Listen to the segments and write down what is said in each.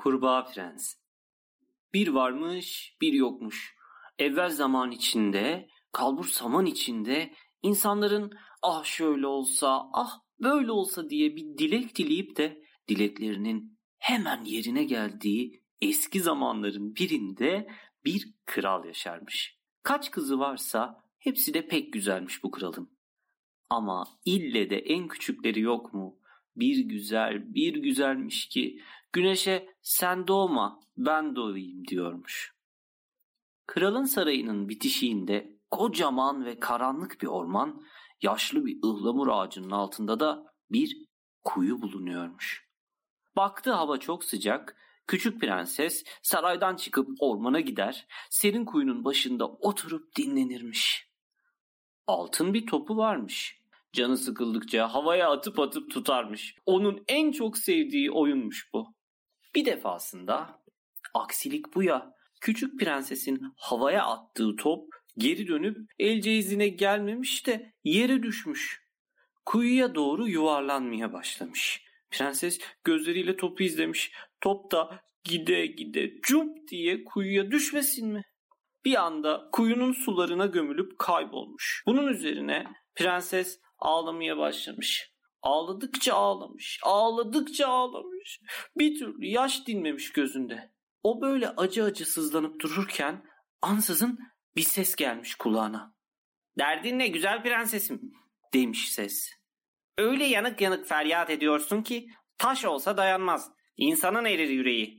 Kurbağa Prens Bir varmış, bir yokmuş. Evvel zaman içinde, kalbur saman içinde insanların ah şöyle olsa, ah böyle olsa diye bir dilek dileyip de dileklerinin hemen yerine geldiği eski zamanların birinde bir kral yaşarmış. Kaç kızı varsa hepsi de pek güzelmiş bu kralın. Ama ille de en küçükleri yok mu? Bir güzel, bir güzelmiş ki güneşe sen doğma, ben doğayım diyormuş. Kralın sarayının bitişiğinde kocaman ve karanlık bir orman, yaşlı bir ıhlamur ağacının altında da bir kuyu bulunuyormuş. Baktı hava çok sıcak, küçük prenses saraydan çıkıp ormana gider, serin kuyunun başında oturup dinlenirmiş. Altın bir topu varmış. Canı sıkıldıkça havaya atıp atıp tutarmış. Onun en çok sevdiği oyunmuş bu. Bir defasında aksilik bu ya. Küçük prensesin havaya attığı top geri dönüp elce izine gelmemiş de yere düşmüş. Kuyuya doğru yuvarlanmaya başlamış. Prenses gözleriyle topu izlemiş. Top da gide gide cump diye kuyuya düşmesin mi? Bir anda kuyunun sularına gömülüp kaybolmuş. Bunun üzerine prenses ağlamaya başlamış. Ağladıkça ağlamış, ağladıkça ağlamış. Bir türlü yaş dinmemiş gözünde. O böyle acı acı sızlanıp dururken ansızın bir ses gelmiş kulağına. Derdin ne güzel prensesim demiş ses. Öyle yanık yanık feryat ediyorsun ki taş olsa dayanmaz. İnsanın erir yüreği.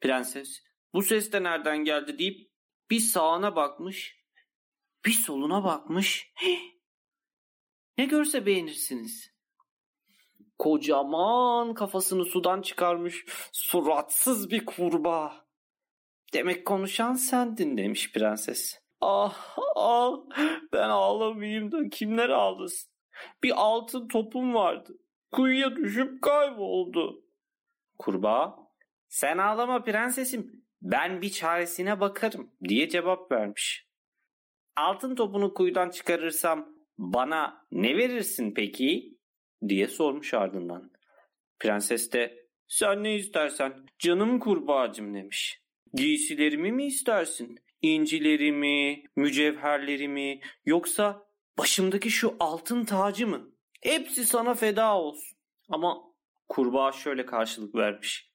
Prenses bu ses de nereden geldi deyip bir sağına bakmış, bir soluna bakmış. Ne görse beğenirsiniz. Kocaman kafasını sudan çıkarmış suratsız bir kurbağa. Demek konuşan sendin demiş prenses. Ah ah ben ağlamayayım da kimler ağlasın. Bir altın topum vardı. Kuyuya düşüp kayboldu. Kurbağa sen ağlama prensesim ben bir çaresine bakarım diye cevap vermiş. Altın topunu kuyudan çıkarırsam bana ne verirsin peki? Diye sormuş ardından. Prenses de sen ne istersen canım kurbağacım demiş. Giysilerimi mi istersin? İncilerimi, mücevherlerimi yoksa başımdaki şu altın tacı mı? Hepsi sana feda olsun. Ama kurbağa şöyle karşılık vermiş.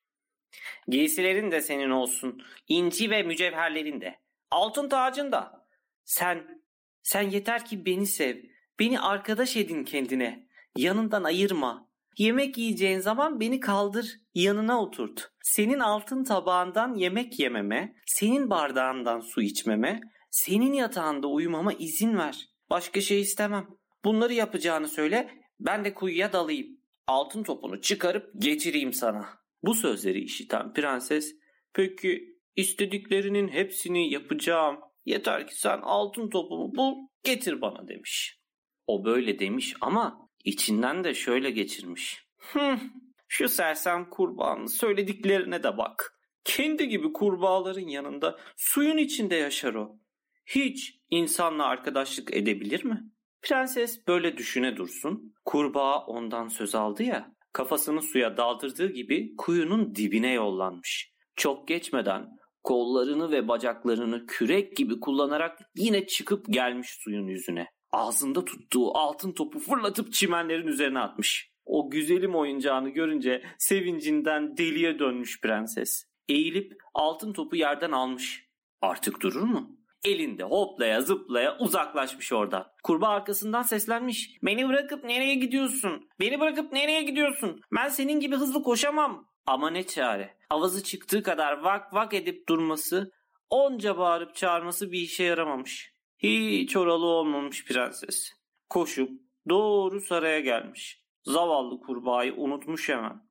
Giysilerin de senin olsun. İnci ve mücevherlerin de. Altın tacın da. Sen, sen yeter ki beni sev. Beni arkadaş edin kendine. Yanından ayırma. Yemek yiyeceğin zaman beni kaldır, yanına oturt. Senin altın tabağından yemek yememe, senin bardağından su içmeme, senin yatağında uyumama izin ver. Başka şey istemem. Bunları yapacağını söyle, ben de kuyuya dalayım. Altın topunu çıkarıp getireyim sana. Bu sözleri işiten prenses, peki istediklerinin hepsini yapacağım. Yeter ki sen altın topumu bul, getir bana demiş. O böyle demiş ama içinden de şöyle geçirmiş. Hıh, şu sersem kurbağanın söylediklerine de bak. Kendi gibi kurbağaların yanında suyun içinde yaşar o. Hiç insanla arkadaşlık edebilir mi? Prenses böyle düşüne dursun. Kurbağa ondan söz aldı ya. Kafasını suya daldırdığı gibi kuyunun dibine yollanmış. Çok geçmeden kollarını ve bacaklarını kürek gibi kullanarak yine çıkıp gelmiş suyun yüzüne. Ağzında tuttuğu altın topu fırlatıp çimenlerin üzerine atmış. O güzelim oyuncağını görünce sevincinden deliye dönmüş prenses. Eğilip altın topu yerden almış. Artık durur mu? Elinde hoplaya zıplaya uzaklaşmış oradan. Kurbağa arkasından seslenmiş. Beni bırakıp nereye gidiyorsun? Beni bırakıp nereye gidiyorsun? Ben senin gibi hızlı koşamam. Ama ne çare. Avazı çıktığı kadar vak vak edip durması, onca bağırıp çağırması bir işe yaramamış. Hiç oralı olmamış prenses. Koşup doğru saraya gelmiş. Zavallı kurbağayı unutmuş hemen.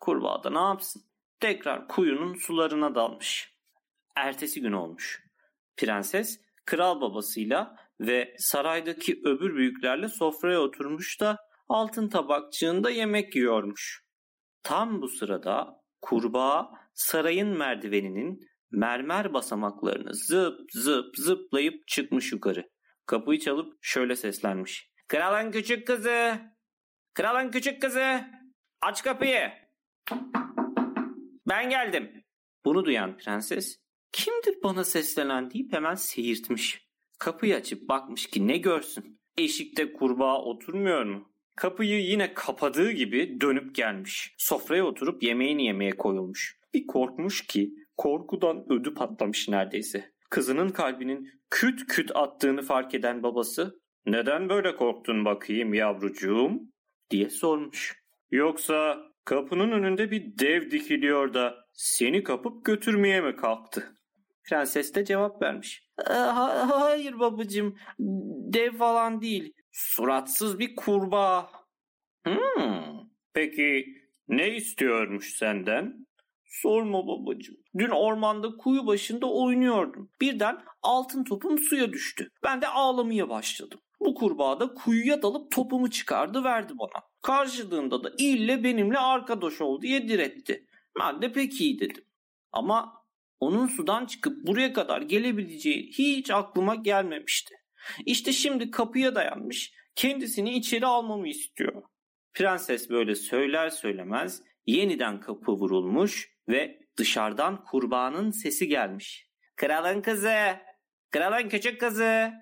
Kurbağa da ne yapsın? Tekrar kuyunun sularına dalmış. Ertesi gün olmuş. Prenses kral babasıyla ve saraydaki öbür büyüklerle sofraya oturmuş da altın tabakçığında yemek yiyormuş. Tam bu sırada kurbağa sarayın merdiveninin mermer basamaklarını zıp zıp zıplayıp çıkmış yukarı. Kapıyı çalıp şöyle seslenmiş. Kralın küçük kızı! Kralın küçük kızı! Aç kapıyı! Ben geldim. Bunu duyan prenses kimdir bana seslenen deyip hemen seyirtmiş. Kapıyı açıp bakmış ki ne görsün. Eşikte kurbağa oturmuyor mu? Kapıyı yine kapadığı gibi dönüp gelmiş. Sofraya oturup yemeğini yemeye koyulmuş. Bir korkmuş ki korkudan ödü patlamış neredeyse. Kızının kalbinin küt küt attığını fark eden babası neden böyle korktun bakayım yavrucuğum diye sormuş. Yoksa kapının önünde bir dev dikiliyor da seni kapıp götürmeye mi kalktı? Prenses de cevap vermiş. E, ha- hayır babacığım dev falan değil. Suratsız bir kurbağa. Hmm, peki ne istiyormuş senden? Sorma babacığım. Dün ormanda kuyu başında oynuyordum. Birden altın topum suya düştü. Ben de ağlamaya başladım. Bu kurbağa da kuyuya dalıp topumu çıkardı verdi bana. Karşılığında da ille benimle arkadaş ol diye diretti. Ben de pek iyi dedim. Ama onun sudan çıkıp buraya kadar gelebileceği hiç aklıma gelmemişti. İşte şimdi kapıya dayanmış kendisini içeri almamı istiyor. Prenses böyle söyler söylemez yeniden kapı vurulmuş ve dışarıdan kurbağanın sesi gelmiş. Kralın kızı, kralın küçük kızı.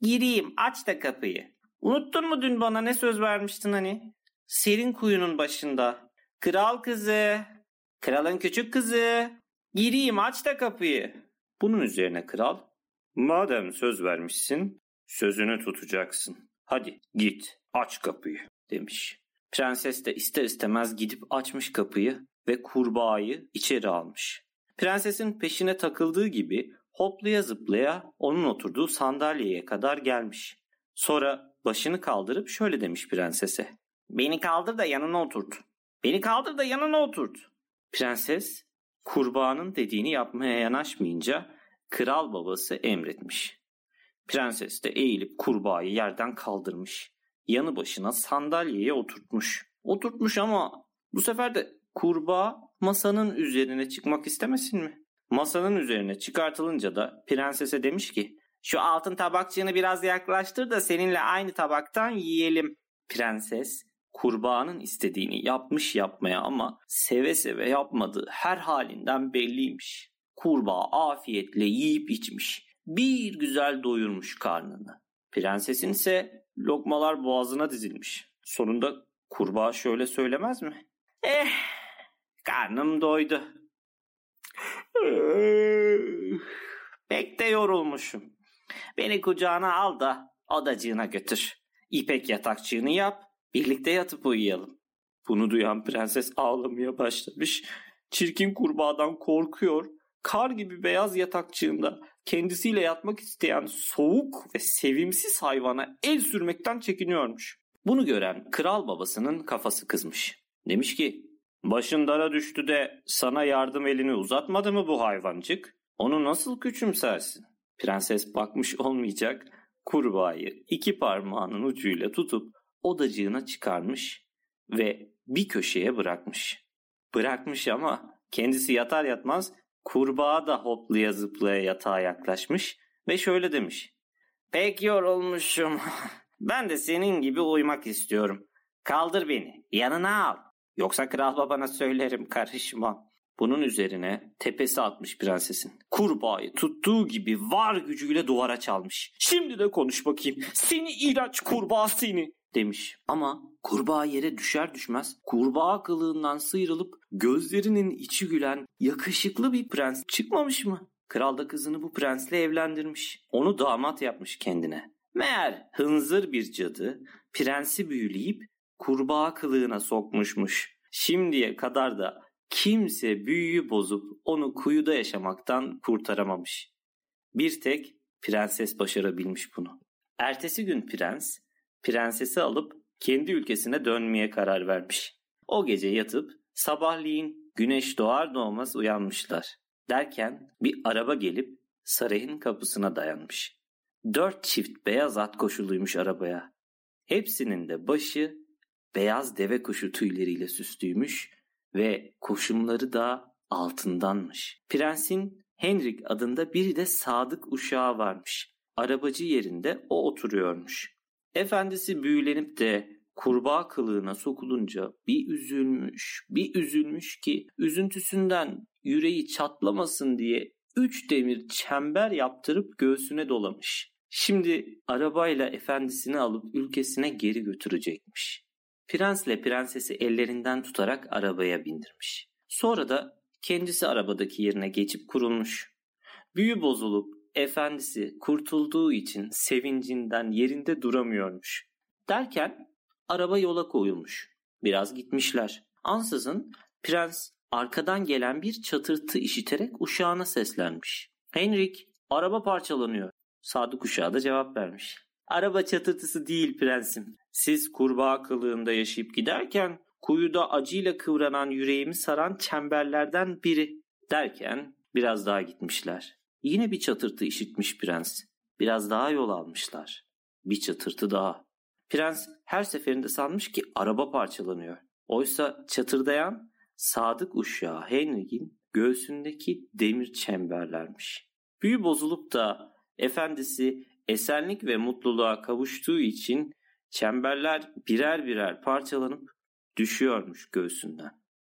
Gireyim aç da kapıyı. Unuttun mu dün bana ne söz vermiştin hani? Serin kuyunun başında. Kral kızı, kralın küçük kızı. Gireyim aç da kapıyı. Bunun üzerine kral, madem söz vermişsin, sözünü tutacaksın. Hadi git aç kapıyı demiş. Prenses de ister istemez gidip açmış kapıyı ve kurbağayı içeri almış. Prensesin peşine takıldığı gibi hoplaya zıplaya onun oturduğu sandalyeye kadar gelmiş. Sonra başını kaldırıp şöyle demiş prensese. Beni kaldır da yanına oturt. Beni kaldır da yanına oturt. Prenses kurbağanın dediğini yapmaya yanaşmayınca kral babası emretmiş. Prenses de eğilip kurbağayı yerden kaldırmış. Yanı başına sandalyeye oturtmuş. Oturtmuş ama bu sefer de kurbağa masanın üzerine çıkmak istemesin mi? Masanın üzerine çıkartılınca da prensese demiş ki şu altın tabakçığını biraz yaklaştır da seninle aynı tabaktan yiyelim. Prenses kurbağanın istediğini yapmış yapmaya ama seve seve yapmadığı her halinden belliymiş. Kurbağa afiyetle yiyip içmiş. Bir güzel doyurmuş karnını. Prensesin ise lokmalar boğazına dizilmiş. Sonunda kurbağa şöyle söylemez mi? Eh, karnım doydu. Pek de yorulmuşum. Beni kucağına al da odacığına götür. İpek yatakçığını yap, birlikte yatıp uyuyalım. Bunu duyan prenses ağlamaya başlamış. Çirkin kurbağadan korkuyor. Kar gibi beyaz yatakçığında kendisiyle yatmak isteyen soğuk ve sevimsiz hayvana el sürmekten çekiniyormuş. Bunu gören kral babasının kafası kızmış. Demiş ki başın dara düştü de sana yardım elini uzatmadı mı bu hayvancık? Onu nasıl küçümsersin? Prenses bakmış olmayacak kurbağayı iki parmağının ucuyla tutup odacığına çıkarmış ve bir köşeye bırakmış. Bırakmış ama kendisi yatar yatmaz kurbağa da hoplaya zıplaya yatağa yaklaşmış ve şöyle demiş. Pek yorulmuşum. Ben de senin gibi uyumak istiyorum. Kaldır beni, yanına al. Yoksa kral babana söylerim, karışma. Bunun üzerine tepesi atmış prensesin. Kurbağayı tuttuğu gibi var gücüyle duvara çalmış. Şimdi de konuş bakayım. Seni ilaç kurbağa seni demiş. Ama kurbağa yere düşer düşmez kurbağa kılığından sıyrılıp gözlerinin içi gülen yakışıklı bir prens çıkmamış mı? Kral da kızını bu prensle evlendirmiş. Onu damat yapmış kendine. Meğer hınzır bir cadı prensi büyüleyip kurbağa kılığına sokmuşmuş. Şimdiye kadar da kimse büyüyü bozup onu kuyuda yaşamaktan kurtaramamış. Bir tek prenses başarabilmiş bunu. Ertesi gün prens prensesi alıp kendi ülkesine dönmeye karar vermiş. O gece yatıp sabahleyin güneş doğar doğmaz uyanmışlar. Derken bir araba gelip sarayın kapısına dayanmış. Dört çift beyaz at koşuluymuş arabaya. Hepsinin de başı beyaz deve kuşu tüyleriyle süslüymüş ve koşumları da altındanmış. Prensin Henrik adında bir de sadık uşağı varmış. Arabacı yerinde o oturuyormuş. Efendisi büyülenip de kurbağa kılığına sokulunca bir üzülmüş, bir üzülmüş ki üzüntüsünden yüreği çatlamasın diye üç demir çember yaptırıp göğsüne dolamış. Şimdi arabayla efendisini alıp ülkesine geri götürecekmiş. Prensle prensesi ellerinden tutarak arabaya bindirmiş. Sonra da kendisi arabadaki yerine geçip kurulmuş. Büyü bozulup efendisi kurtulduğu için sevincinden yerinde duramıyormuş. Derken araba yola koyulmuş. Biraz gitmişler. Ansızın prens arkadan gelen bir çatırtı işiterek uşağına seslenmiş. Henrik araba parçalanıyor. Sadık uşağı da cevap vermiş. Araba çatırtısı değil prensim. Siz kurbağa kılığında yaşayıp giderken kuyuda acıyla kıvranan yüreğimi saran çemberlerden biri derken biraz daha gitmişler. Yine bir çatırtı işitmiş prens. Biraz daha yol almışlar. Bir çatırtı daha. Prens her seferinde sanmış ki araba parçalanıyor. Oysa çatırdayan sadık uşağı Henrik'in göğsündeki demir çemberlermiş. Büyü bozulup da efendisi esenlik ve mutluluğa kavuştuğu için çemberler birer birer parçalanıp düşüyormuş göğsünden.